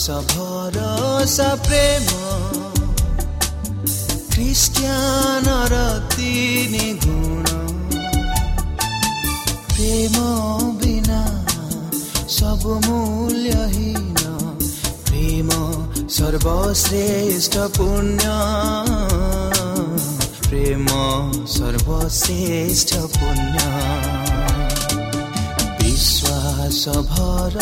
विश्वास भरोसा प्रेम। ख्रिस्टियान र तिनी गुण। प्रेम बिना सब मूल्यहीन। प्रेम सर्वश्रेष्ठ पुण्य। प्रेम सर्वश्रेष्ठ पुण्य। स्वप्रेमा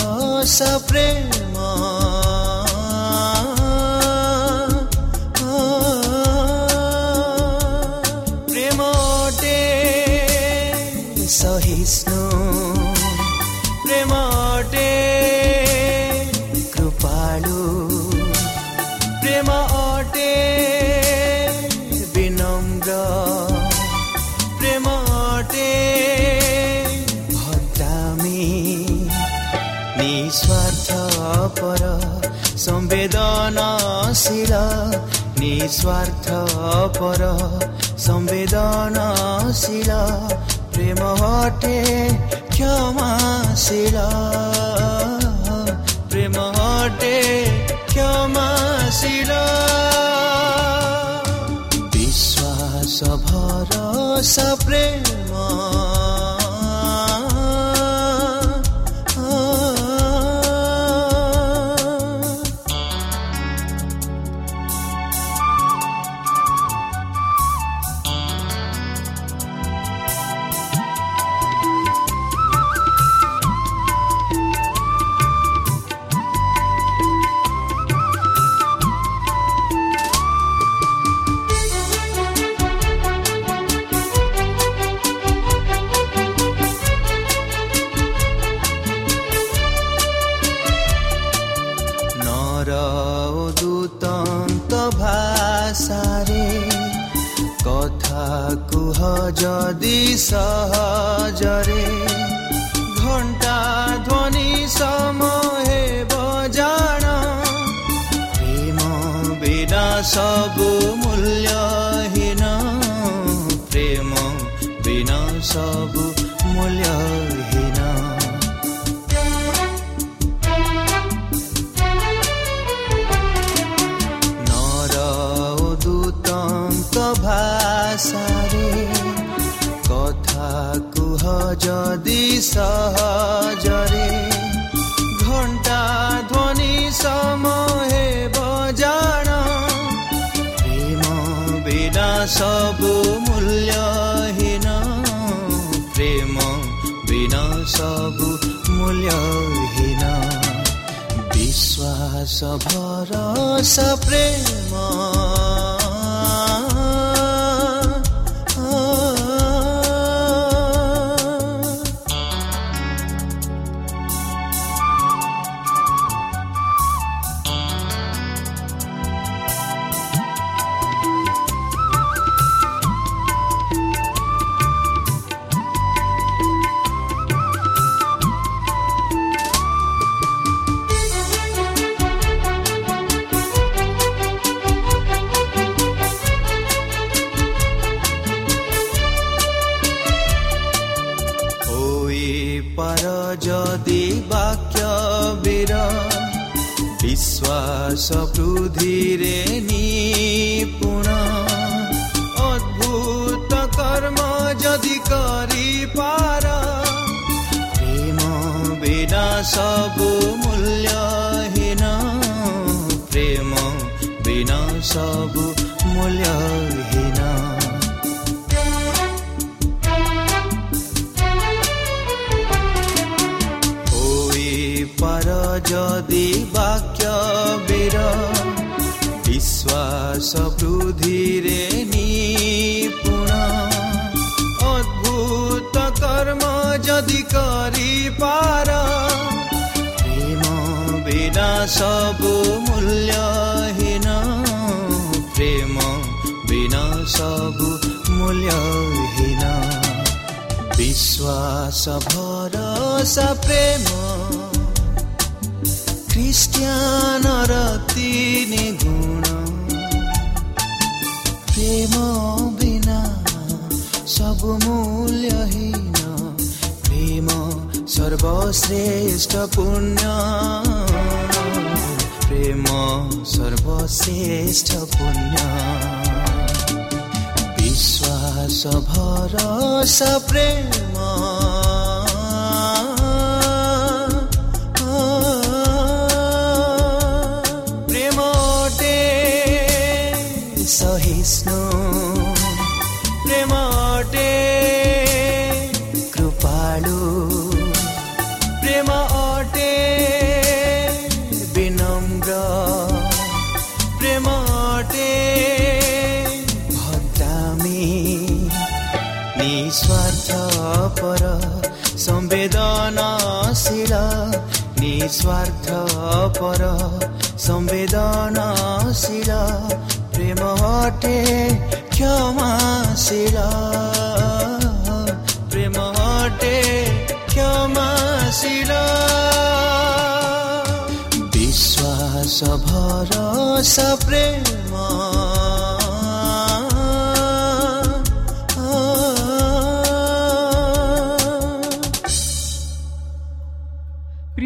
संवेदनशील निस्वार्थ पर संवेदनशील प्रेम हटे क्षमाशील। प्रेम हटे क्षमाशील। विश्वास भरोसा प्रेम ସବୁ ମୂଲ୍ୟହୀନ ପ୍ରେମ ବିନା ସବୁ ମୂଲ୍ୟହୀନ ନର ଓ ଦୂତଙ୍କ ଭାଷାରେ କଥା କୁହ ଯଦି ସହଜରେ सबु मूल्यहीन। विश्वास भरस प्रेम। पार प्रेमिना सब मूल्य प्रेम बिना सब मूल्यहीन। विश्वास भर सेम खिष्टि तिन गुण। प्रेम बिना सब मूल्यही सर्वश्रेष्ठ पुण्य। प्रेम सर्वश्रेष्ठ पुण्य। विश्वास भरस प्रेम। निस्वार्थ पर संवेदनाशील प्रेम हटे क्षमाशील। प्रेम हटे क्षमाशील। विश्वास भरोसा प्रेम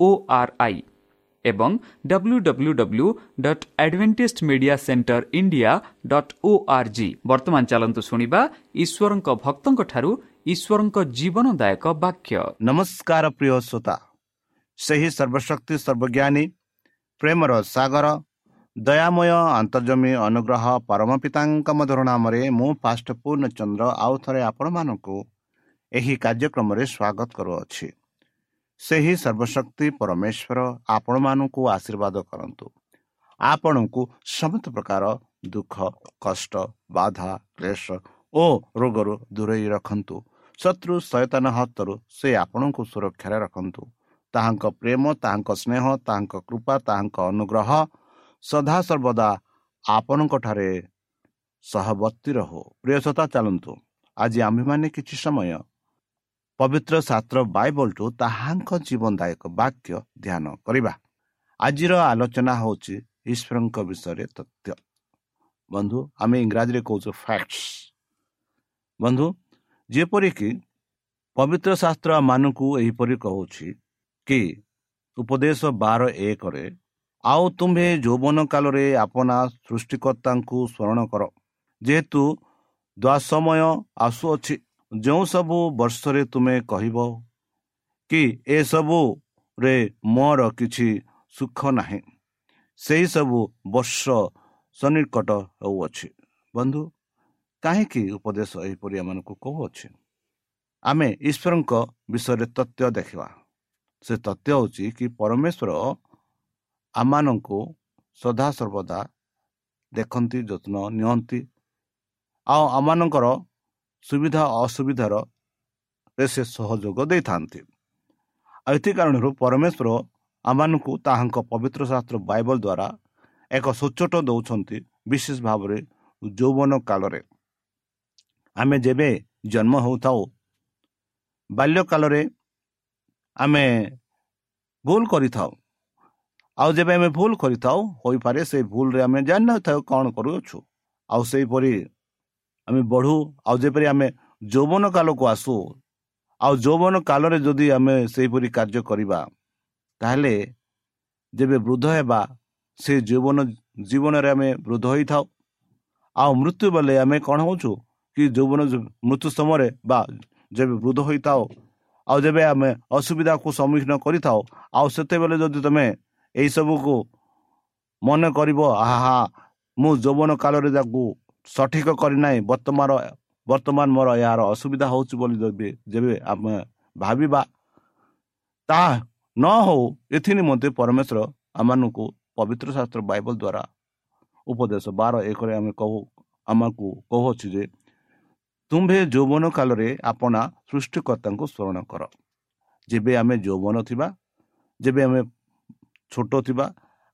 ଓ ଆର୍ ଆଇ ଏବଂ W W W dot Adventist media centre India dot O R G ବର୍ତ୍ତମାନ ଚାଲନ୍ତୁ ଶୁଣିବା ଈଶ୍ୱରଙ୍କ ଭକ୍ତଙ୍କଠାରୁ ଈଶ୍ୱରଙ୍କ ଜୀବନଦାୟକ ବାକ୍ୟ। ନମସ୍କାର ପ୍ରିୟ ଶ୍ରୋତା। ସେହି ସର୍ବଶକ୍ତି ସର୍ବଜ୍ଞାନୀ ପ୍ରେମର ସାଗର ଦୟାମୟ ଆନ୍ତର୍ଜମୀ ଅନୁଗ୍ରହ ପରମ ପିତାଙ୍କ ମଧୁର ନାମରେ ମୁଁ ପାଷ୍ଟ ପୂର୍ଣ୍ଣଚନ୍ଦ୍ର ଆଉ ଥରେ ଆପଣମାନଙ୍କୁ ଏହି କାର୍ଯ୍ୟକ୍ରମରେ ସ୍ୱାଗତ କରୁଅଛି। ସେହି ସର୍ବଶକ୍ତି ପରମେଶ୍ୱର ଆପଣମାନଙ୍କୁ ଆଶୀର୍ବାଦ କରନ୍ତୁ। ଆପଣଙ୍କୁ ସମସ୍ତ ପ୍ରକାର ଦୁଃଖ କଷ୍ଟ ବାଧା କ୍ଲେଶ ଓ ରୋଗରୁ ଦୂରେଇ ରଖନ୍ତୁ। ଶତ୍ରୁ ସୈତନ ହାତରୁ ସେ ଆପଣଙ୍କୁ ସୁରକ୍ଷାରେ ରଖନ୍ତୁ। ତାହାଙ୍କ ପ୍ରେମ ତାହାଙ୍କ ସ୍ନେହ ତାହାଙ୍କ କୃପା ତାହାଙ୍କ ଅନୁଗ୍ରହ ସଦାସର୍ବଦା ଆପଣଙ୍କଠାରେ ସହବର୍ତ୍ତୀ ରହୁ। ପ୍ରିୟସତା ଚାଲନ୍ତୁ। ଆଜି ଆମ୍ଭେମାନେ କିଛି ସମୟ ପବିତ୍ର ଶାସ୍ତ୍ର ବାଇବଲଠୁ ତାହାଙ୍କ ଜୀବନଦାୟକ ବାକ୍ୟ ଧ୍ୟାନ କରିବା। ଆଜିର ଆଲୋଚନା ହେଉଛି ଈଶ୍ୱରଙ୍କ ବିଷୟରେ ତଥ୍ୟ। ବନ୍ଧୁ ଆମେ ଇଂରାଜୀରେ କହୁଛୁ ଫ୍ୟାକ୍ଟସ୍ ବନ୍ଧୁ ଯେପରିକି ପବିତ୍ର ଶାସ୍ତ୍ର ମାନଙ୍କୁ ଏହିପରି କହୁଛି କି ଉପଦେଶ ବାର ଏକରେ ଆଉ ତୁମ୍ଭେ ଯୌବନ କାଳରେ ଆପଣା ସୃଷ୍ଟିକର୍ତ୍ତାଙ୍କୁ ସ୍ମରଣ କର। ଯେହେତୁ ଦ୍ୱାସମୟ ଆସୁଅଛି ଯେଉଁ ସବୁ ବର୍ଷରେ ତୁମେ କହିବ କି ଏସବୁରେ ମୋର କିଛି ସୁଖ ନାହିଁ ସେହିସବୁ ବର୍ଷ ସନ୍ନିକଟ ହେଉଅଛି। ବନ୍ଧୁ କାହିଁକି ଉପଦେଶ ଏହିପରି ଏମାନଙ୍କୁ କହୁଅଛି? ଆମେ ଈଶ୍ୱରଙ୍କ ବିଷୟରେ ତଥ୍ୟ ଦେଖିବା। ସେ ତଥ୍ୟ ହେଉଛି କି ପରମେଶ୍ୱର ଆମମାନଙ୍କୁ ସଦାସର୍ବଦା ଦେଖନ୍ତି ଯତ୍ନ ନିଅନ୍ତି ଆଉ ଆମମାନଙ୍କର ସୁବିଧା ଅସୁବିଧାର ସେ ସହଯୋଗ ଦେଇଥାନ୍ତି। ଆଉ ଏଥି କାରଣରୁ ପରମେଶ୍ୱର ଆମମାନଙ୍କୁ ତାହାଙ୍କ ପବିତ୍ର ଶାସ୍ତ୍ର ବାଇବଲ ଦ୍ୱାରା ଏକ ସଚ୍ଚୋଟ ଦେଉଛନ୍ତି ବିଶେଷ ଭାବରେ ଯୌବନ କାଳରେ। ଆମେ ଯେବେ ଜନ୍ମ ହେଉଥାଉ ବାଲ୍ୟ କାଳରେ ଆମେ ଭୁଲ କରିଥାଉ। ଆଉ ଯେବେ ଆମେ ଭୁଲ କରିଥାଉ ହୋଇପାରେ ସେଇ ଭୁଲରେ ଆମେ ଜାଣିନଥାଉ କ'ଣ କରୁଅଛୁ। ଆଉ ସେହିପରି ଆମେ ବଢ଼ୁ ଆଉ ଯେପରି ଆମେ ଯୌବନ କାଳକୁ ଆସୁ ଆଉ ଯୌବନ କାଳରେ ଯଦି ଆମେ ସେହିପରି କାର୍ଯ୍ୟ କରିବା ତାହେଲେ ଯେବେ ବୃଦ୍ଧ ହେବା ସେ ଯୌବନ ଜୀବନରେ ଆମେ ବୃଦ୍ଧ ହୋଇଥାଉ। ଆଉ ମୃତ୍ୟୁ ବେଳେ ଆମେ କ'ଣ ହେଉଛୁ? କି ଯୌବନ ମୃତ୍ୟୁ ସମୟରେ ବା ଯେବେ ବୃଦ୍ଧ ହୋଇଥାଉ ଆଉ ଯେବେ ଆମେ ଅସୁବିଧାକୁ ସମ୍ମୁଖୀନ କରିଥାଉ ଆଉ ସେତେବେଳେ ଯଦି ତୁମେ ଏହିସବୁକୁ ମନେ କରିବ ଆହା ମୁଁ ଯୌବନ କାଳରେ ତାକୁ ସଠିକ କରିନାହିଁ ବର୍ତ୍ତମାନ ବର୍ତ୍ତମାନ ମୋର ଏହାର ଅସୁବିଧା ହେଉଛି ବୋଲି ଯଦି ଯେବେ ଆମେ ଭାବିବା ତାହା ନ ହେଉ ଏଥି ନିମନ୍ତେ ପରମେଶ୍ୱର ଆମମାନଙ୍କୁ ପବିତ୍ର ଶାସ୍ତ୍ର ବାଇବଲ ଦ୍ୱାରା ଉପଦେଶ ବାର ଏକରେ ଆମେ କହୁ ଆମକୁ କହୁଅଛୁ ଯେ ତୁମ୍ଭେ ଯୌବନ କାଳରେ ଆପଣା ସୃଷ୍ଟିକର୍ତ୍ତାଙ୍କୁ ସ୍ମରଣ କର। ଯେବେ ଆମେ ଯୌବନ ଥିବା ଯେବେ ଆମେ ଛୋଟ ଥିବା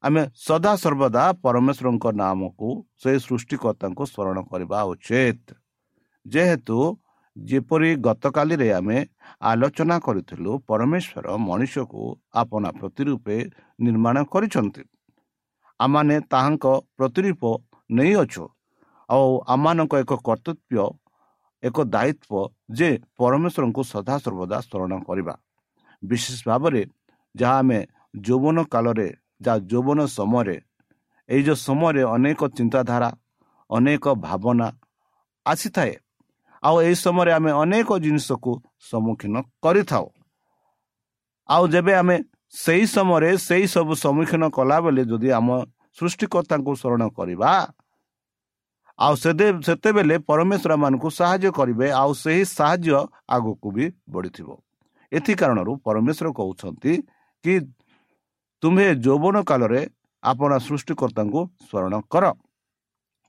ଆମେ ସଦାସର୍ବଦା ପରମେଶ୍ୱରଙ୍କ ନାମକୁ ସେ ସୃଷ୍ଟିକର୍ତ୍ତାଙ୍କୁ ସ୍ମରଣ କରିବା ଉଚିତ। ଯେହେତୁ ଯେପରି ଗତକାଲିରେ ଆମେ ଆଲୋଚନା କରିଥିଲୁ ପରମେଶ୍ୱର ମଣିଷକୁ ଆପଣା ପ୍ରତିରୂପେ ନିର୍ମାଣ କରିଛନ୍ତି। ଆମମାନେ ତାହାଙ୍କ ପ୍ରତିରୂପ ନେଇଅଛୁ ଆଉ ଆମମାନଙ୍କ ଏକ କର୍ତ୍ତବ୍ୟ ଏକ ଦାୟିତ୍ୱ ଯେ ପରମେଶ୍ୱରଙ୍କୁ ସଦାସର୍ବଦା ସ୍ମରଣ କରିବା। ବିଶେଷ ଭାବରେ ଯାହା ଆମେ ଯୌବନ କାଳରେ ଯାହା ଯୌବନ ସମୟରେ ଏଇ ଯେଉଁ ସମୟରେ ଅନେକ ଚିନ୍ତାଧାରା ଅନେକ ଭାବନା ଆସିଥାଏ। ଆଉ ଏହି ସମୟରେ ଆମେ ଅନେକ ଜିନିଷକୁ ସମ୍ମୁଖୀନ କରିଥାଉ। ଆଉ ଯେବେ ଆମେ ସେହି ସମୟରେ ସେଇ ସବୁ ସମ୍ମୁଖୀନ କଲାବେଳେ ଯଦି ଆମ ସୃଷ୍ଟିକର୍ତ୍ତାଙ୍କୁ ସ୍ମରଣ କରିବା ଆଉ ସେତେବେଳେ ପରମେଶ୍ୱର ମାନଙ୍କୁ ସାହାଯ୍ୟ କରିବେ ଆଉ ସେହି ସାହାଯ୍ୟ ଆଗକୁ ବି ବଢ଼ିଥିବ। ଏଥି କାରଣରୁ ପରମେଶ୍ୱର କହୁଛନ୍ତି କି ତୁମ୍ଭେ ଯୌବନ କାଳରେ ଆପଣ ସୃଷ୍ଟିକର୍ତ୍ତାଙ୍କୁ ସ୍ମରଣ କର।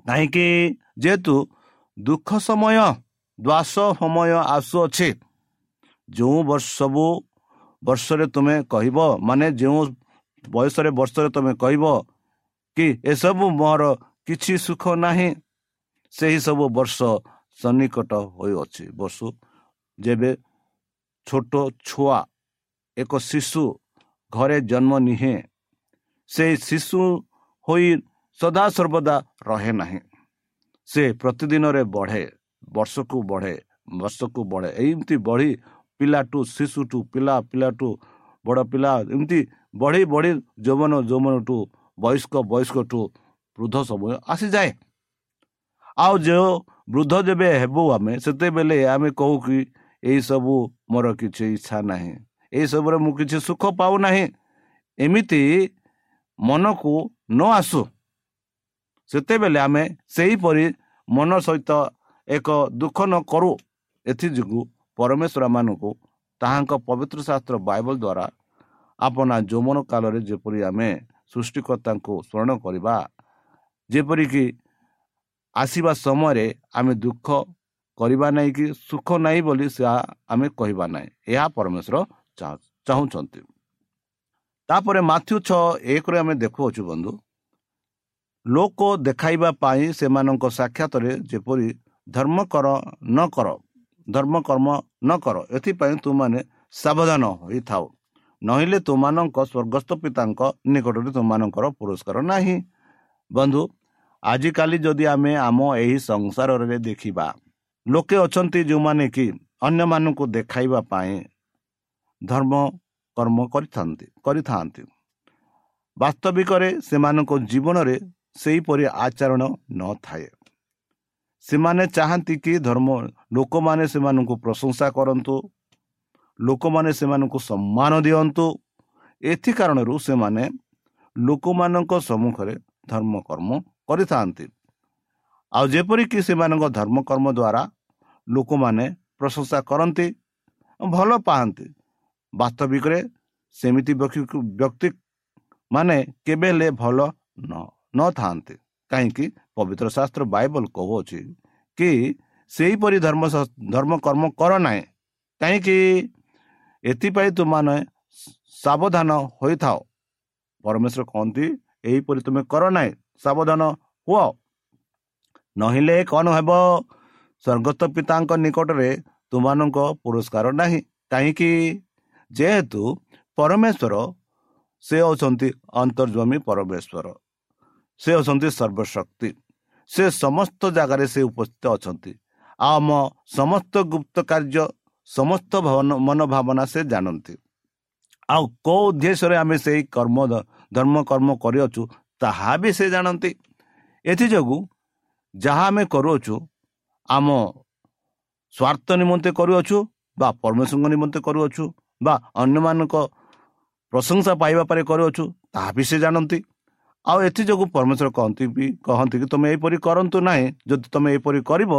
କାହିଁକି? ଯେହେତୁ ଦୁଃଖ ସମୟ ଦ୍ୱାସ ସମୟ ଆସୁଅଛି। ଯେଉଁ ବର୍ଷ ସବୁ ବର୍ଷରେ ତୁମେ କହିବ ମାନେ ଯେଉଁ ବୟସରେ ବର୍ଷରେ ତୁମେ କହିବ କି ଏସବୁ ମୋର କିଛି ସୁଖ ନାହିଁ ସେହି ସବୁ ବର୍ଷ ସନ୍ନିକଟ ହୋଇଅଛି। ବର୍ଷ ଯେବେ ଛୋଟ ଛୁଆ ଏକ ଶିଶୁ ଘରେ ଜନ୍ମ ନିହେ। ସେ ଶିଶୁ ହୋଇ ସଦାସର୍ବଦା ରହେ ନାହିଁ। ସେ ପ୍ରତିଦିନରେ ବଢ଼େ ବର୍ଷକୁ ବଢ଼େ ବର୍ଷକୁ ବଢ଼େ। ଏମିତି ବଢ଼ି ପିଲାଠୁ ଶିଶୁଠୁ ପିଲା ପିଲାଠୁ ବଡ଼ ପିଲା ଏମିତି ବଢ଼ି ବଢ଼ି ଯୌବନ ଯୌବନଠୁ ବୟସ୍କ ବୟସ୍କଠୁ ବୃଦ୍ଧ ସମୟ ଆସିଯାଏ। ଆଉ ଯେଉଁ ବୃଦ୍ଧ ଯେବେ ହେବୁ ଆମେ ସେତେବେଳେ ଆମେ କହୁ କି ଏହିସବୁ ମୋର କିଛି ଇଚ୍ଛା ନାହିଁ। ଏହିସବୁରେ ମୁଁ କିଛି ସୁଖ ପାଉନାହିଁ। ଏମିତି ମନକୁ ନ ଆସୁ। ସେତେବେଳେ ଆମେ ସେହିପରି ମନ ସହିତ ଏକ ଦୁଃଖ ନ କରୁ। ଏଥିଯୋଗୁଁ ପରମେଶ୍ୱର ମାନଙ୍କୁ ତାହାଙ୍କ ପବିତ୍ର ଶାସ୍ତ୍ର ବାଇବଲ ଦ୍ୱାରା ଆପଣା ଯୌବନ କାଳରେ ଯେପରି ଆମେ ସୃଷ୍ଟିକର୍ତ୍ତାଙ୍କୁ ସ୍ମରଣ କରିବା ଯେପରିକି ଆସିବା ସମୟରେ ଆମେ ଦୁଃଖ କରିବା ନାହିଁ କି ସୁଖ ନାହିଁ ବୋଲି ସେ ଆମେ କହିବା ନାହିଁ। ଏହା ପରମେଶ୍ୱର ଚାହୁଁଛନ୍ତି ତାପରେ ମାଥ୍ୟୁ ଛଅ ଏକରେ ଆମେ ଦେଖୁଅଛୁ ବନ୍ଧୁ ଲୋକ ଦେଖାଇବା ପାଇଁ ସେମାନଙ୍କ ସାକ୍ଷାତରେ ଯେପରି ଧର୍ମ କର ନ କର ଧର୍ମ କର୍ମ ନ କର ଏଥିପାଇଁ ତୁମାନେ ସାବଧାନ ହୋଇଥାଉ ନହେଲେ ତୁମାନଙ୍କ ସ୍ୱର୍ଗସ୍ଥ ପିତାଙ୍କ ନିକଟରେ ତୁମାନଙ୍କର ପୁରସ୍କାର ନାହିଁ ବନ୍ଧୁ ଆଜିକାଲି ଯଦି ଆମେ ଆମ ଏହି ସଂସାରରେ ଦେଖିବା ଲୋକେ ଅଛନ୍ତି ଯେଉଁମାନେ କି ଅନ୍ୟମାନଙ୍କୁ ଦେଖାଇବା ପାଇଁ ଧର୍ମ କର୍ମ କରିଥାନ୍ତି କରିଥାନ୍ତି। ବାସ୍ତବିକରେ ସେମାନଙ୍କ ଜୀବନରେ ସେହିପରି ଆଚରଣ ନଥାଏ। ସେମାନେ ଚାହାନ୍ତି କି ଧର୍ମ ଲୋକମାନେ ସେମାନଙ୍କୁ ପ୍ରଶଂସା କରନ୍ତୁ ଲୋକମାନେ ସେମାନଙ୍କୁ ସମ୍ମାନ ଦିଅନ୍ତୁ। ଏଥି କାରଣରୁ ସେମାନେ ଲୋକମାନଙ୍କ ସମ୍ମୁଖରେ ଧର୍ମ କର୍ମ କରିଥାନ୍ତି। ଆଉ ଯେପରିକି ସେମାନଙ୍କ ଧର୍ମକର୍ମ ଦ୍ୱାରା ଲୋକମାନେ ପ୍ରଶଂସା କରନ୍ତି ଭଲ ପାଆନ୍ତି। ବାସ୍ତବିକରେ ସେମିତି ବ୍ୟକ୍ତି ମାନେ କେବେ ହେଲେ ଭଲ ନଥାନ୍ତି। କାହିଁକି? ପବିତ୍ର ଶାସ୍ତ୍ର ବାଇବଲ କହୁଅଛି କି ସେହିପରି ଧର୍ମ ଧର୍ମ କର୍ମ କର ନାହିଁ। କାହିଁକି? ଏଥିପାଇଁ ତୁମାନେ ସାବଧାନ ହୋଇଥାଅ। ପରମେଶ୍ୱର କହନ୍ତି ଏହିପରି ତୁମେ କର ନାହିଁ ସାବଧାନ ହୁଅ। ନହେଲେ କ'ଣ ହେବ? ସ୍ୱର୍ଗତ ପିତାଙ୍କ ନିକଟରେ ତୁମମାନଙ୍କ ପୁରସ୍କାର ନାହିଁ। କାହିଁକି? ଯେହେତୁ ପରମେଶ୍ୱର ସେ ହେଉଛନ୍ତି ଅନ୍ତର୍ଜମୀ ପରମେଶ୍ୱର। ସେ ହେଉଛନ୍ତି ସର୍ବଶକ୍ତି। ସେ ସମସ୍ତ ଜାଗାରେ ସେ ଉପସ୍ଥିତ ଅଛନ୍ତି। ଆଉ ଆମ ସମସ୍ତ ଗୁପ୍ତ କାର୍ଯ୍ୟ ସମସ୍ତ ମନୋଭାବନା ସେ ଜାଣନ୍ତି। ଆଉ କେଉଁ ଉଦ୍ଦେଶ୍ୟରେ ଆମେ ସେଇ କର୍ମ ଧର୍ମ କର୍ମ କରିଅଛୁ ତାହା ବି ସେ ଜାଣନ୍ତି। ଏଥିଯୋଗୁଁ ଯାହା ଆମେ କରୁଅଛୁ ଆମ ସ୍ୱାର୍ଥ ନିମନ୍ତେ କରୁଅଛୁ ବା ପରମେଶ୍ୱରଙ୍କ ନିମନ୍ତେ କରୁଅଛୁ ବା ଅନ୍ୟମାନଙ୍କ ପ୍ରଶଂସା ପାଇବା ପରେ କରୁଅଛୁ ତାହା ବି ସେ ଜାଣନ୍ତି। ଆଉ ଏଥିଯୋଗୁଁ ପରମେଶ୍ୱର କହନ୍ତି ବି କହନ୍ତି କି ତୁମେ ଏହିପରି କରନ୍ତୁ ନାହିଁ ଯଦି ତୁମେ ଏହିପରି କରିବ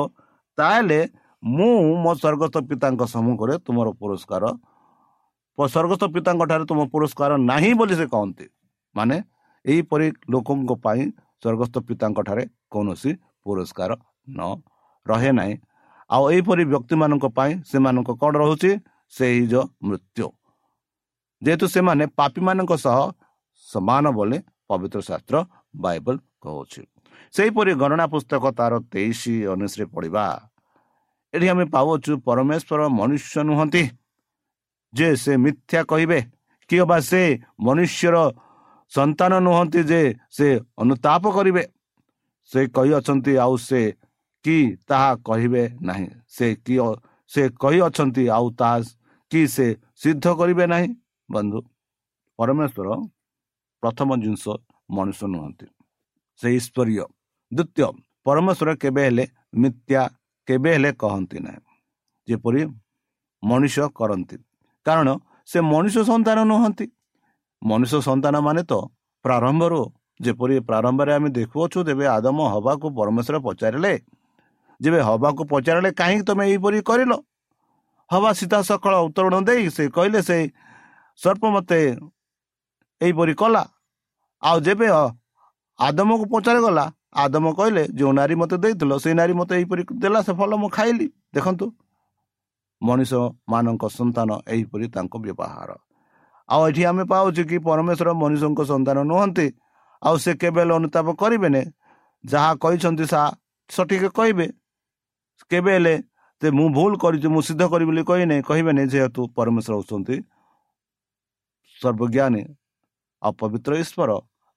ତାହେଲେ ମୁଁ ମୋ ସ୍ୱର୍ଗସ୍ଥ ପିତାଙ୍କ ସମ୍ମୁଖରେ ତୁମର ପୁରସ୍କାର ସ୍ୱର୍ଗସ୍ଥ ପିତାଙ୍କ ଠାରେ ତୁମ ପୁରସ୍କାର ନାହିଁ ବୋଲି ସେ କହନ୍ତି। ମାନେ ଏହିପରି ଲୋକଙ୍କ ପାଇଁ ସ୍ୱର୍ଗସ୍ଥ ପିତାଙ୍କ ଠାରେ କୌଣସି ପୁରସ୍କାର ନ ରହେ ନାହିଁ। ଆଉ ଏହିପରି ବ୍ୟକ୍ତିମାନଙ୍କ ପାଇଁ ସେମାନଙ୍କ କ'ଣ ରହୁଛି? ସେହି ଯେଉଁ ମୃତ୍ୟୁ। ଯେହେତୁ ସେମାନେ ପାପୀମାନଙ୍କ ସହ ସମାନ ବୋଲି ପବିତ୍ର ଶାସ୍ତ୍ର ବାଇବଲ କହୁଛି। ସେହିପରି ଗଣନା ପୁସ୍ତକ ତାର ତେଇଶ ଉଣେଇଶରେ ପଢ଼ିବା। ଏଠି ଆମେ ପାଉଛୁ ପରମେଶ୍ୱର ମନୁଷ୍ୟ ନୁହନ୍ତି। ଯେ ସେ ମିଥ୍ୟା କହିବେ କି ବା ସେ ମନୁଷ୍ୟର ସନ୍ତାନ ନୁହନ୍ତି ଯେ ସେ ଅନୁତାପ କରିବେ। ସେ କହିଅଛନ୍ତି ଆଉ ସେ କି ତାହା କହିବେ ନାହିଁ। ସେ କି ସେ କହିଅଛନ୍ତି ଆଉ ତାହା କି ସେ ସିଦ୍ଧ କରିବେ ନାହିଁ? ବନ୍ଧୁ ପରମେଶ୍ୱର ପ୍ରଥମ ଜିନିଷ ମଣିଷ ନୁହନ୍ତି। ସେ ଈଶ୍ୱରୀୟ। ଦ୍ୱିତୀୟ ପରମେଶ୍ୱର କେବେ ହେଲେ ମିଥ୍ୟା କେବେ ହେଲେ କହନ୍ତି ନାହିଁ। ଯେପରି ମଣିଷ କରନ୍ତି। କାରଣ ସେ ମଣିଷ ସନ୍ତାନ ନୁହନ୍ତି। ମଣିଷ ସନ୍ତାନ ମାନେ ତ ପ୍ରାରମ୍ଭରୁ ଯେପରି ପ୍ରାରମ୍ଭରେ ଆମେ ଦେଖୁଅଛୁ ତେବେ ଆଦମ ହବାକୁ ପରମେଶ୍ୱର ପଚାରିଲେ ଯେବେ ହବାକୁ ପଚାରିଲେ କାହିଁକି ତମେ ଏହିପରି କରିଲ? ହବା ସୀତା ସକାଳ ଉତ୍ତରଣ ଦେଇ ସେ କହିଲେ ସେ ସର୍ପ ମୋତେ ଏହିପରି କଲା ଆଉ ଯେବେ ଆଦମକୁ ପଚାରିଗଲା ଆଦମ କହିଲେ ଯେଉଁ ନାରୀ ମୋତେ ଦେଇଥିଲ ସେଇ ନାରୀ ମୋତେ ଏହିପରି ଦେଲା ସେ ଫଳ ମୁଁ ଖାଇଲି ଦେଖନ୍ତୁ ମଣିଷ ମାନଙ୍କ ସନ୍ତାନ ଏହିପରି ତାଙ୍କ ବ୍ୟବହାର ଆଉ ଏଠି ଆମେ ପାଉଛୁ କି ପରମେଶ୍ୱର ମଣିଷଙ୍କ ସନ୍ତାନ ନୁହନ୍ତି ଆଉ ସେ କେବେ ହେଲେ ଅନୁତାପ କରିବେନି ଯାହା କହିଛନ୍ତି ତାହା ସଠିକ କହିବେ କେବେ ହେଲେ ଯେ ମୁଁ ଭୁଲ କରିଛି ମୁଁ ସିଦ୍ଧ କରିବି ବୋଲି କହିନେ କହିବେନି ଯେହେତୁ ପରମେଶ୍ୱର ହେଉଛନ୍ତି ସର୍ବଜ୍ଞାନୀ ଆଉ ପବିତ୍ର ଈଶ୍ୱର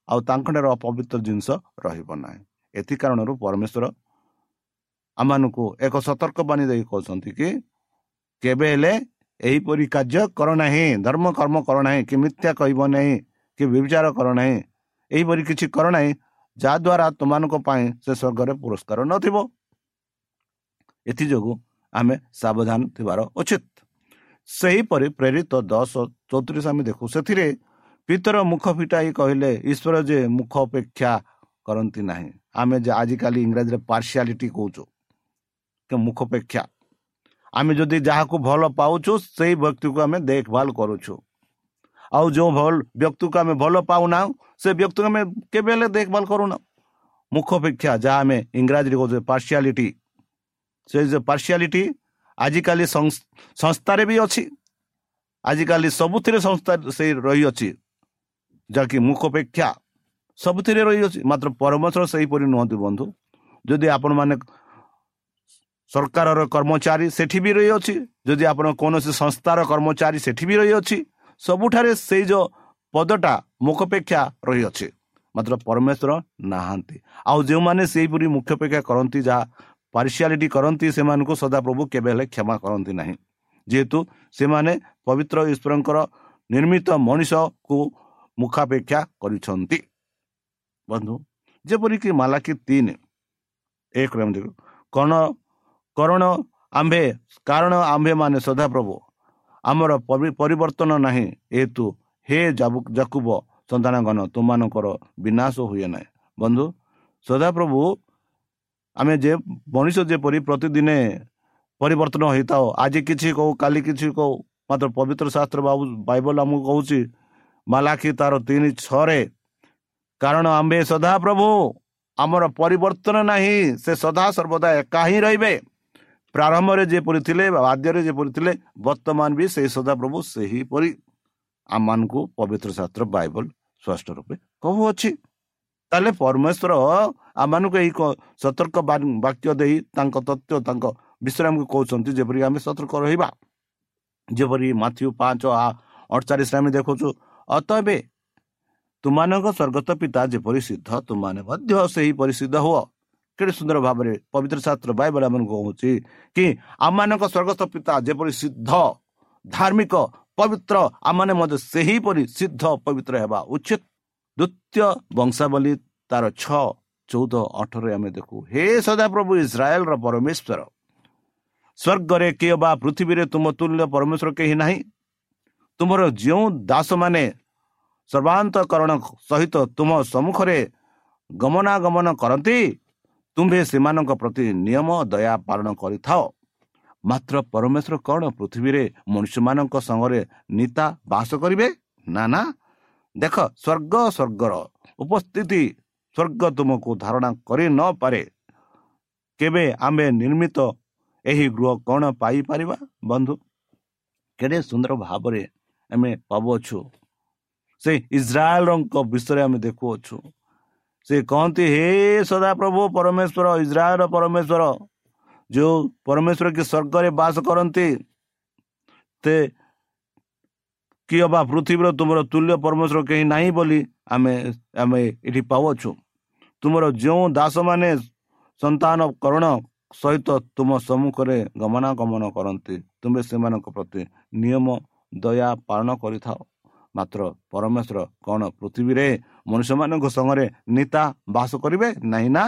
ଆଉ ତାଙ୍କଠାରେ ଅପବିତ୍ର ଜିନିଷ ରହିବ ନାହିଁ। ଏଥି କାରଣରୁ ପରମେଶ୍ୱର ଆମମାନଙ୍କୁ ଏକ ସତର୍କ ବାଣୀ ଦେଇ କହୁଛନ୍ତି କି କେବେ ହେଲେ ଏହିପରି କାର୍ଯ୍ୟ କର ନାହିଁ ଧର୍ମ କର୍ମ କର ନାହିଁ କି ମିଥ୍ୟା କହିବ ନାହିଁ କି ବିଚାର କର ନାହିଁ ଏହିପରି କିଛି କର ନାହିଁ ଯାହାଦ୍ୱାରା ତୁମମାନଙ୍କ ପାଇଁ ସେ ସ୍ୱର୍ଗରେ ପୁରସ୍କାର ନଥିବ। ଏଥିଯୋଗୁଁ ଆମେ ସାବଧାନ ଥିବାର ଉଚିତ ସେହିପରି ପ୍ରେରିତ ଦଶ ଚଉତିରିଶ ଆମେ ଦେଖୁ ସେଥିରେ ପିତର ମୁଖ ଫିଟାଇ କହିଲେ ଈଶ୍ୱର ଯେ ମୁଖ ଅପେକ୍ଷା କରନ୍ତି ନାହିଁ ଆମେ ଯେ ଆଜିକାଲି ଇଂରାଜୀରେ ପାର୍ସିଆଲିଟି କହୁଛୁ ମୁଖ ଅପେକ୍ଷା ଆମେ ଯଦି ଯାହାକୁ ଭଲ ପାଉଛୁ ସେଇ ବ୍ୟକ୍ତିକୁ ଆମେ ଦେଖଭାଲ କରୁଛୁ ଆଉ ଯେଉଁ ଭଲ ବ୍ୟକ୍ତିକୁ ଆମେ ଭଲ ପାଉନାହୁଁ ସେ ବ୍ୟକ୍ତିକୁ ଆମେ କେବେ ହେଲେ ଦେଖଭାଲ କରୁନା ମୁଖ ଅପେକ୍ଷା ଯାହା ଆମେ ଇଂରାଜୀରେ କହୁଛୁ ପାର୍ସିଆଲିଟି ସେ ଯେ ପାର୍ସିଆଲିଟି ଆଜିକାଲି ସଂସ୍ଥାରେ ବି ଅଛି। ଆଜିକାଲି ସବୁଥିରେ ସଂସ୍ଥା ସେଇ ରହିଅଛି। ଯାହାକି ମୁଖ ଅପେକ୍ଷା ସବୁଥିରେ ରହିଅଛି। ମାତ୍ର ପରମେଶ୍ୱର ସେହିପରି ନୁହନ୍ତି ବନ୍ଧୁ। ଯଦି ଆପଣମାନେ ସରକାରର କର୍ମଚାରୀ ସେଠି ବି ରହିଅଛି। ଯଦି ଆପଣ କୌଣସି ସଂସ୍ଥାର କର୍ମଚାରୀ ସେଠି ବି ରହିଅଛି। ସବୁଠାରେ ସେଇ ଯେଉଁ ପଦଟା ମୁଖ ଅପେକ୍ଷା ରହିଅଛି। ମାତ୍ର ପରମେଶ୍ୱର ନାହାନ୍ତି। ଆଉ ଯେଉଁମାନେ ସେହିପରି ମୁଖ୍ୟ ଅପେକ୍ଷା କରନ୍ତି ଯାହା ପାର୍ସିଆଲିଟି କରନ୍ତି ସେମାନଙ୍କୁ ସଦାପ୍ରଭୁ କେବେ ହେଲେ କ୍ଷମା କରନ୍ତି ନାହିଁ। ଯେହେତୁ ସେମାନେ ପବିତ୍ର ଈଶ୍ୱରଙ୍କର ନିର୍ମିତ ମଣିଷକୁ ମୁଖାପେକ୍ଷା କରିଛନ୍ତି। ବନ୍ଧୁ ଯେପରିକି ମାଲାକି ତିନି ଏକ କଣ କରଣ ଆମ୍ଭେ କାରଣ ଆମ୍ଭେମାନେ ସଦାପ୍ରଭୁ ଆମର ପରିବର୍ତ୍ତନ ନାହିଁ ଏହେତୁ ହେ ଜାକୁବ ସନ୍ତାନଗଣ ତୁମମାନଙ୍କର ବିନାଶ ହୁଏ ନାହିଁ। ବନ୍ଧୁ ସଦାପ୍ରଭୁ ଆମେ ଯେ ମଣିଷ ଯେପରି ପ୍ରତିଦିନେ ପରିବର୍ତ୍ତନ ହୋଇଥାଉ ଆଜି କିଛି କହୁ କାଲି କିଛି କହୁ ମାତ୍ର ପବିତ୍ର ଶାସ୍ତ୍ର ବାବୁ ବାଇବଲ ଆମକୁ କହୁଛି ମାଲାଖି ତାର ତିନି ଛଅରେ କାରଣ ଆମ୍ଭେ ସଦାପ୍ରଭୁ ଆମର ପରିବର୍ତ୍ତନ ନାହିଁ ସେ ସଦା ସର୍ବଦା ଏକା ହିଁ ରହିବେ ପ୍ରାରମ୍ଭରେ ଯେପରି ଥିଲେ ବା ବାଦ୍ୟରେ ଯେପରି ଥିଲେ ବର୍ତ୍ତମାନ ବି ସେହି ସଦାପ୍ରଭୁ ସେହିପରି ଆମମାନଙ୍କୁ ପବିତ୍ର ଶାସ୍ତ୍ର ବାଇବଲ ସ୍ପଷ୍ଟ ରୂପେ କହୁଅଛି ତାହେଲେ ପରମେଶ୍ୱର ଆମମାନଙ୍କୁ ଏହି ସତର୍କ ବାକ୍ୟ ଦେଇ ତାଙ୍କ ତଥ୍ୟ ତାଙ୍କ ବିଷୟରେ ଆମକୁ କହୁଛନ୍ତି ଯେପରି ଆମେ ସତର୍କ ରହିବା ଯେପରି ମାଥ୍ୟୁ ପାଞ୍ଚ ଅଠଚାଳିଶରେ ଆମେ ଦେଖୁଛୁ ଅତବେ ତୁମାନଙ୍କ ସ୍ୱର୍ଗତ ପିତା ଯେପରି ସିଦ୍ଧ ତୁମାନେ ମଧ୍ୟ ସେହିପରି ସିଦ୍ଧ ହୁଅ କେତେ ସୁନ୍ଦର ଭାବରେ ପବିତ୍ର ଶାସ୍ତ୍ର ବାଇବଲ ଆମମାନଙ୍କୁ କହୁଛି କି ଆମମାନଙ୍କ ସ୍ୱର୍ଗତ ପିତା ଯେପରି ସିଦ୍ଧ ଧାର୍ମିକ ପବିତ୍ର ଆମମାନେ ମଧ୍ୟ ସେହିପରି ସିଦ୍ଧ ପବିତ୍ର ହେବା ଉଚିତ ଦ୍ୱିତୀୟ ବଂଶାବଳୀ ତାର ଛଅ ଚଉଦ ଅଠରରେ ଆମେ ଦେଖୁ ହେ ସଦାପ୍ରଭୁ ଇସ୍ରାଏଲର ପରମେଶ୍ୱର ସ୍ୱର୍ଗରେ କିଏ ବା ପୃଥିବୀରେ ତୁମ ତୁଲ୍ୟ ପରମେଶ୍ୱର କେହି ନାହିଁ। ତୁମର ଯେଉଁ ଦାସମାନେ ସର୍ବାନ୍ତକରଣ ସହିତ ତୁମ ସମ୍ମୁଖରେ ଗମନାଗମନ କରନ୍ତି ତୁମ୍ଭେ ସେମାନଙ୍କ ପ୍ରତି ନିୟମ ଦୟା ପାଳନ କରିଥାଅ। ମାତ୍ର ପରମେଶ୍ୱର କ'ଣ ପୃଥିବୀରେ ମନୁଷ୍ୟମାନଙ୍କ ସଙ୍ଗରେ ନିତା ବାସ କରିବେ? ନା ନା। ଦେଖ ସ୍ୱର୍ଗ ସ୍ୱର୍ଗର ଉପସ୍ଥିତି ସ୍ୱର୍ଗ ତୁମକୁ ଧାରଣା କରି ନପାରେ କେବେ ଆମେ ନିର୍ମିତ ଏହି ଗୃହ କ'ଣ ପାଇପାରିବା ବନ୍ଧୁ? କେଡ଼େ ସୁନ୍ଦର ଭାବରେ ଆମେ ପାଉଅଛୁ। ସେ ଇସ୍ରାଏଲଙ୍କ ବିଷୟରେ ଆମେ ଦେଖୁଅଛୁ। ସେ କହନ୍ତି ହେ ସଦାପ୍ରଭୁ ପରମେଶ୍ୱର ଇସ୍ରାଏଲ ପରମେଶ୍ୱର ଯେଉଁ ପରମେଶ୍ୱର କି ସ୍ୱର୍ଗରେ ବାସ କରନ୍ତି ସେ କିଏ ବା ପୃଥିବୀର ତୁମର ତୁଲ୍ୟ ପରମେଶ୍ୱର କେହି ନାହିଁ ବୋଲି ଆମେ ଆମେ ଏଠି ପାଉଅଛୁ। ତୁମର ଯେଉଁ ଦାସମାନେ ସନ୍ତାନକରଣ ସହିତ ତୁମ ସମ୍ମୁଖରେ ଗମନାଗମନ କରନ୍ତି ତୁମେ ସେମାନଙ୍କ ପ୍ରତି ନିୟମ ଦୟା ପାଳନ କରିଥାଅ। ମାତ୍ର ପରମେଶ୍ୱର କ'ଣ ପୃଥିବୀରେ ମନୁଷ୍ୟମାନଙ୍କ ସଙ୍ଗରେ ନିତା ବାସ କରିବେ? ନାହିଁ ନା?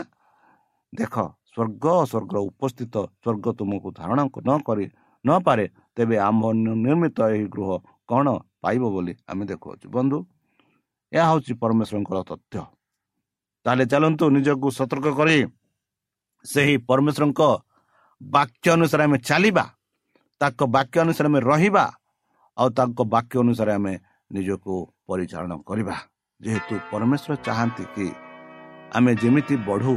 ଦେଖ ସ୍ୱର୍ଗ ସ୍ୱର୍ଗର ଉପସ୍ଥିତ ସ୍ୱର୍ଗ ତୁମକୁ ଧାରଣ ନ କରି ନପାରେ ତେବେ ଆମ୍ଭ ନିର୍ମିତ ଏହି ଗୃହ କ'ଣ ପାଇବ ବୋଲି ଆମେ ଦେଖୁଅଛୁ। ବନ୍ଧୁ ଏହା ହେଉଛି ପରମେଶ୍ୱରଙ୍କର ତଥ୍ୟ। ତାହେଲେ ଚାଲନ୍ତୁ ନିଜକୁ ସତର୍କ କରି ସେହି ପରମେଶ୍ୱରଙ୍କ ବାକ୍ୟ ଅନୁସାରେ ଆମେ ଚାଲିବା ତାଙ୍କ ବାକ୍ୟ ଅନୁସାରେ ଆମେ ରହିବା ଆଉ ତାଙ୍କ ବାକ୍ୟ ଅନୁସାରେ ଆମେ ନିଜକୁ ପରିଚାଳନା କରିବା। ଯେହେତୁ ପରମେଶ୍ୱର ଚାହାନ୍ତି କି ଆମେ ଯେମିତି ବଢ଼ୁ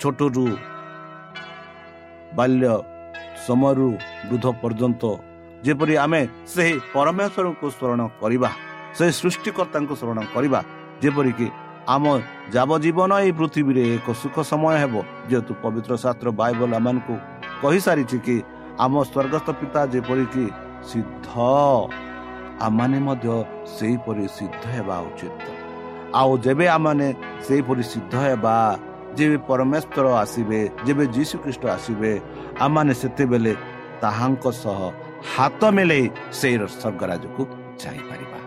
ଛୋଟରୁ ବାଲ୍ୟ ସମୟରୁ ବୃଦ୍ଧ ପର୍ଯ୍ୟନ୍ତ ଯେପରି ଆମେ ସେହି ପରମେଶ୍ୱରଙ୍କୁ ସ୍ମରଣ କରିବା ସେହି ସୃଷ୍ଟିକର୍ତ୍ତାଙ୍କୁ ସ୍ମରଣ କରିବା ଯେପରିକି ଆମ ଯାବଜୀବନ ଏହି ପୃଥିବୀରେ ଏକ ସୁଖ ସମୟ ହେବ। ଯେହେତୁ ପବିତ୍ର ଶାସ୍ତ୍ର ବାଇବଲ ଆମମାନଙ୍କୁ କହିସାରିଛି କି ଆମ ସ୍ୱର୍ଗସ୍ଥ ପିତା ଯେପରିକି ସିଦ୍ଧ ଆମମାନେ ମଧ୍ୟ ସେହିପରି ସିଦ୍ଧ ହେବା ଉଚିତ। ଆଉ ଯେବେ ଆମମାନେ ସେହିପରି ସିଦ୍ଧ ହେବା ଯେବେ ପରମେଶ୍ୱର ଆସିବେ ଯେବେ ଯୀଶୁଖ୍ରୀଷ୍ଟ ଆସିବେ ଆମମାନେ ସେତେବେଳେ ତାହାଙ୍କ ସହ ହାତ ମିଳେଇ ସେଇ ସ୍ୱର୍ଗରାଜକୁ ଯାଇପାରିବା।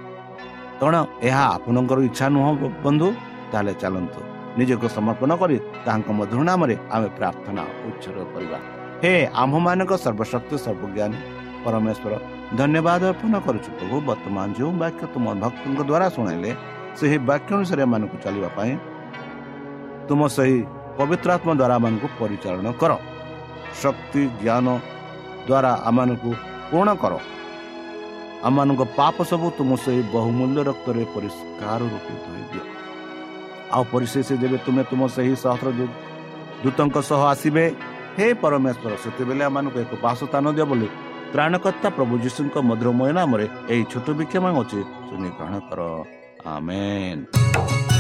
କାରଣ ଏହା ଆପଣଙ୍କର ଇଚ୍ଛା ନୁହଁ ବନ୍ଧୁ? ତାହେଲେ ଚାଲନ୍ତୁ। ନିଜକୁ ସମର୍ପଣ କରି ତାହାଙ୍କ ମଧୁର ନାମରେ ଆମେ ପ୍ରାର୍ଥନା ଉଚ୍ଛର କରିବା। ହେ ଆମ୍ଭମାନଙ୍କ ସର୍ବଶକ୍ତି ସର୍ବଜ୍ଞାନୀ ପରମେଶ୍ୱର ଧନ୍ୟବାଦ ଅର୍ପଣ କରୁଛୁ ପ୍ରଭୁ। ବର୍ତ୍ତମାନ ଯେଉଁ ବାକ୍ୟ ତୁମ ଭକ୍ତଙ୍କ ଦ୍ୱାରା ଶୁଣାଇଲେ ସେହି ବାକ୍ୟ ଅନୁସାରେ ଏମାନଙ୍କୁ ଚାଲିବା ପାଇଁ ତୁମ ସେହି ପବିତ୍ର ଆତ୍ମା ଦ୍ୱାରା ଆମମାନଙ୍କୁ ପରିଚାଳନା କର। ଶକ୍ତି ଜ୍ଞାନ ଦ୍ୱାରା ଆମମାନଙ୍କୁ ପୂର୍ଣ୍ଣ କର। ଆମମାନଙ୍କ ପାପ ସବୁ ତୁମ ସେହି ବହୁମୂଲ୍ୟ ରକ୍ତରେ ପରିଷ୍କାର ରୂପେ ଧୋଇଦିଅ ଆଉ ପରିଶେଷ ଯେବେ ତୁମେ ତୁମ ସେହି ସହସ୍ର ଦୂତଙ୍କ ସହ ଆସିବେ ହେ ପରମେଶ୍ୱର ସେତେବେଳେ ଆମମାନଙ୍କୁ ଏକ ବାସସ୍ଥାନ ଦିଅ ବୋଲି ତ୍ରାଣକର୍ତ୍ତା ପ୍ରଭୁ ଯୀଶୁଙ୍କ ମଧୁରମୟ ନାମରେ ଏହି ଛୋଟ ବିକ୍ଷମ ଅଛି ଶୁଣି ଗ୍ରହଣ କର। ଆମେନ୍।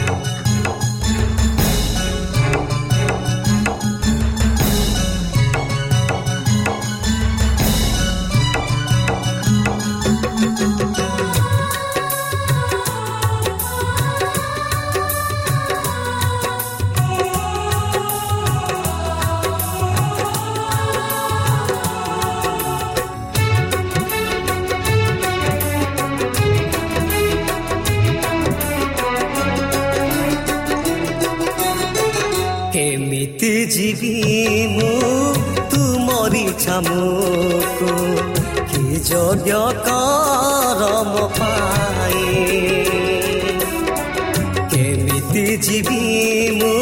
ଯିବି ମୁଁ ତୁମରି ଛାମୁକୁ କି ଯୋଗ୍ୟ କରମ ପାଏ କେମିତି ଯିବି ମୁଁ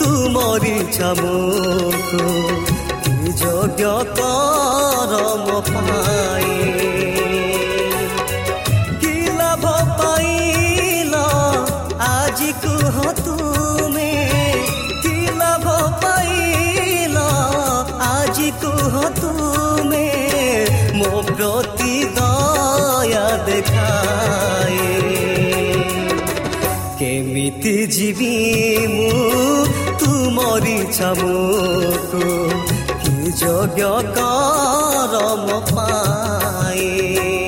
ତୁମରି ଛାମୁକୁ କି ଯୋଗ୍ୟ କରମ ପାଏ କି ଯିବି ମୁଁ ତୁମରି ଛାମୁକୁ କି ଯୋଗ୍ୟ କରମ ପାଏ ପୁଣ୍ୟର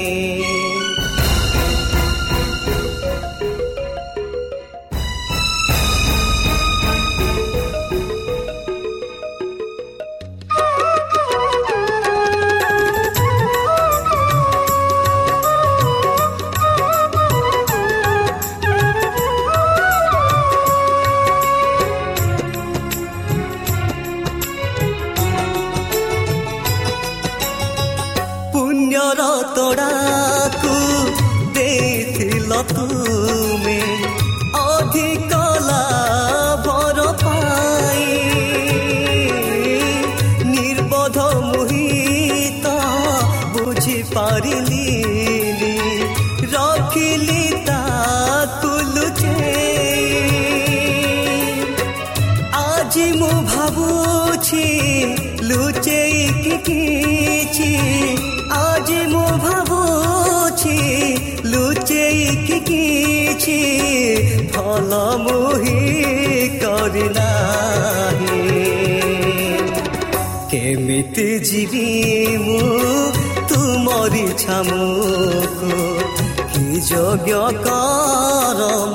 ଭାବୁଛି ଲୁଚେଇକି କିଛି ଆଜି ମୁଁ ଭାବୁଛି ଲୁଚେଇକି କିଛି ଭଲ ମୁହି କରିନାହିଁ କେମିତି ଯିବି ମୁଁ ତୁମରି ଛାମୁକୁ କି ଯୋଗ୍ୟ କରମ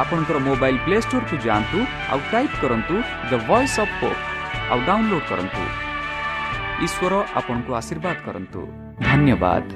आपणकर मोबाइल प्ले स्टोर को जातु आउ टाइप करतु द वॉइस ऑफ होप आउ डाउनलोड करन्तु ईश्वर आपनको आशीर्वाद करन्तु धन्यवाद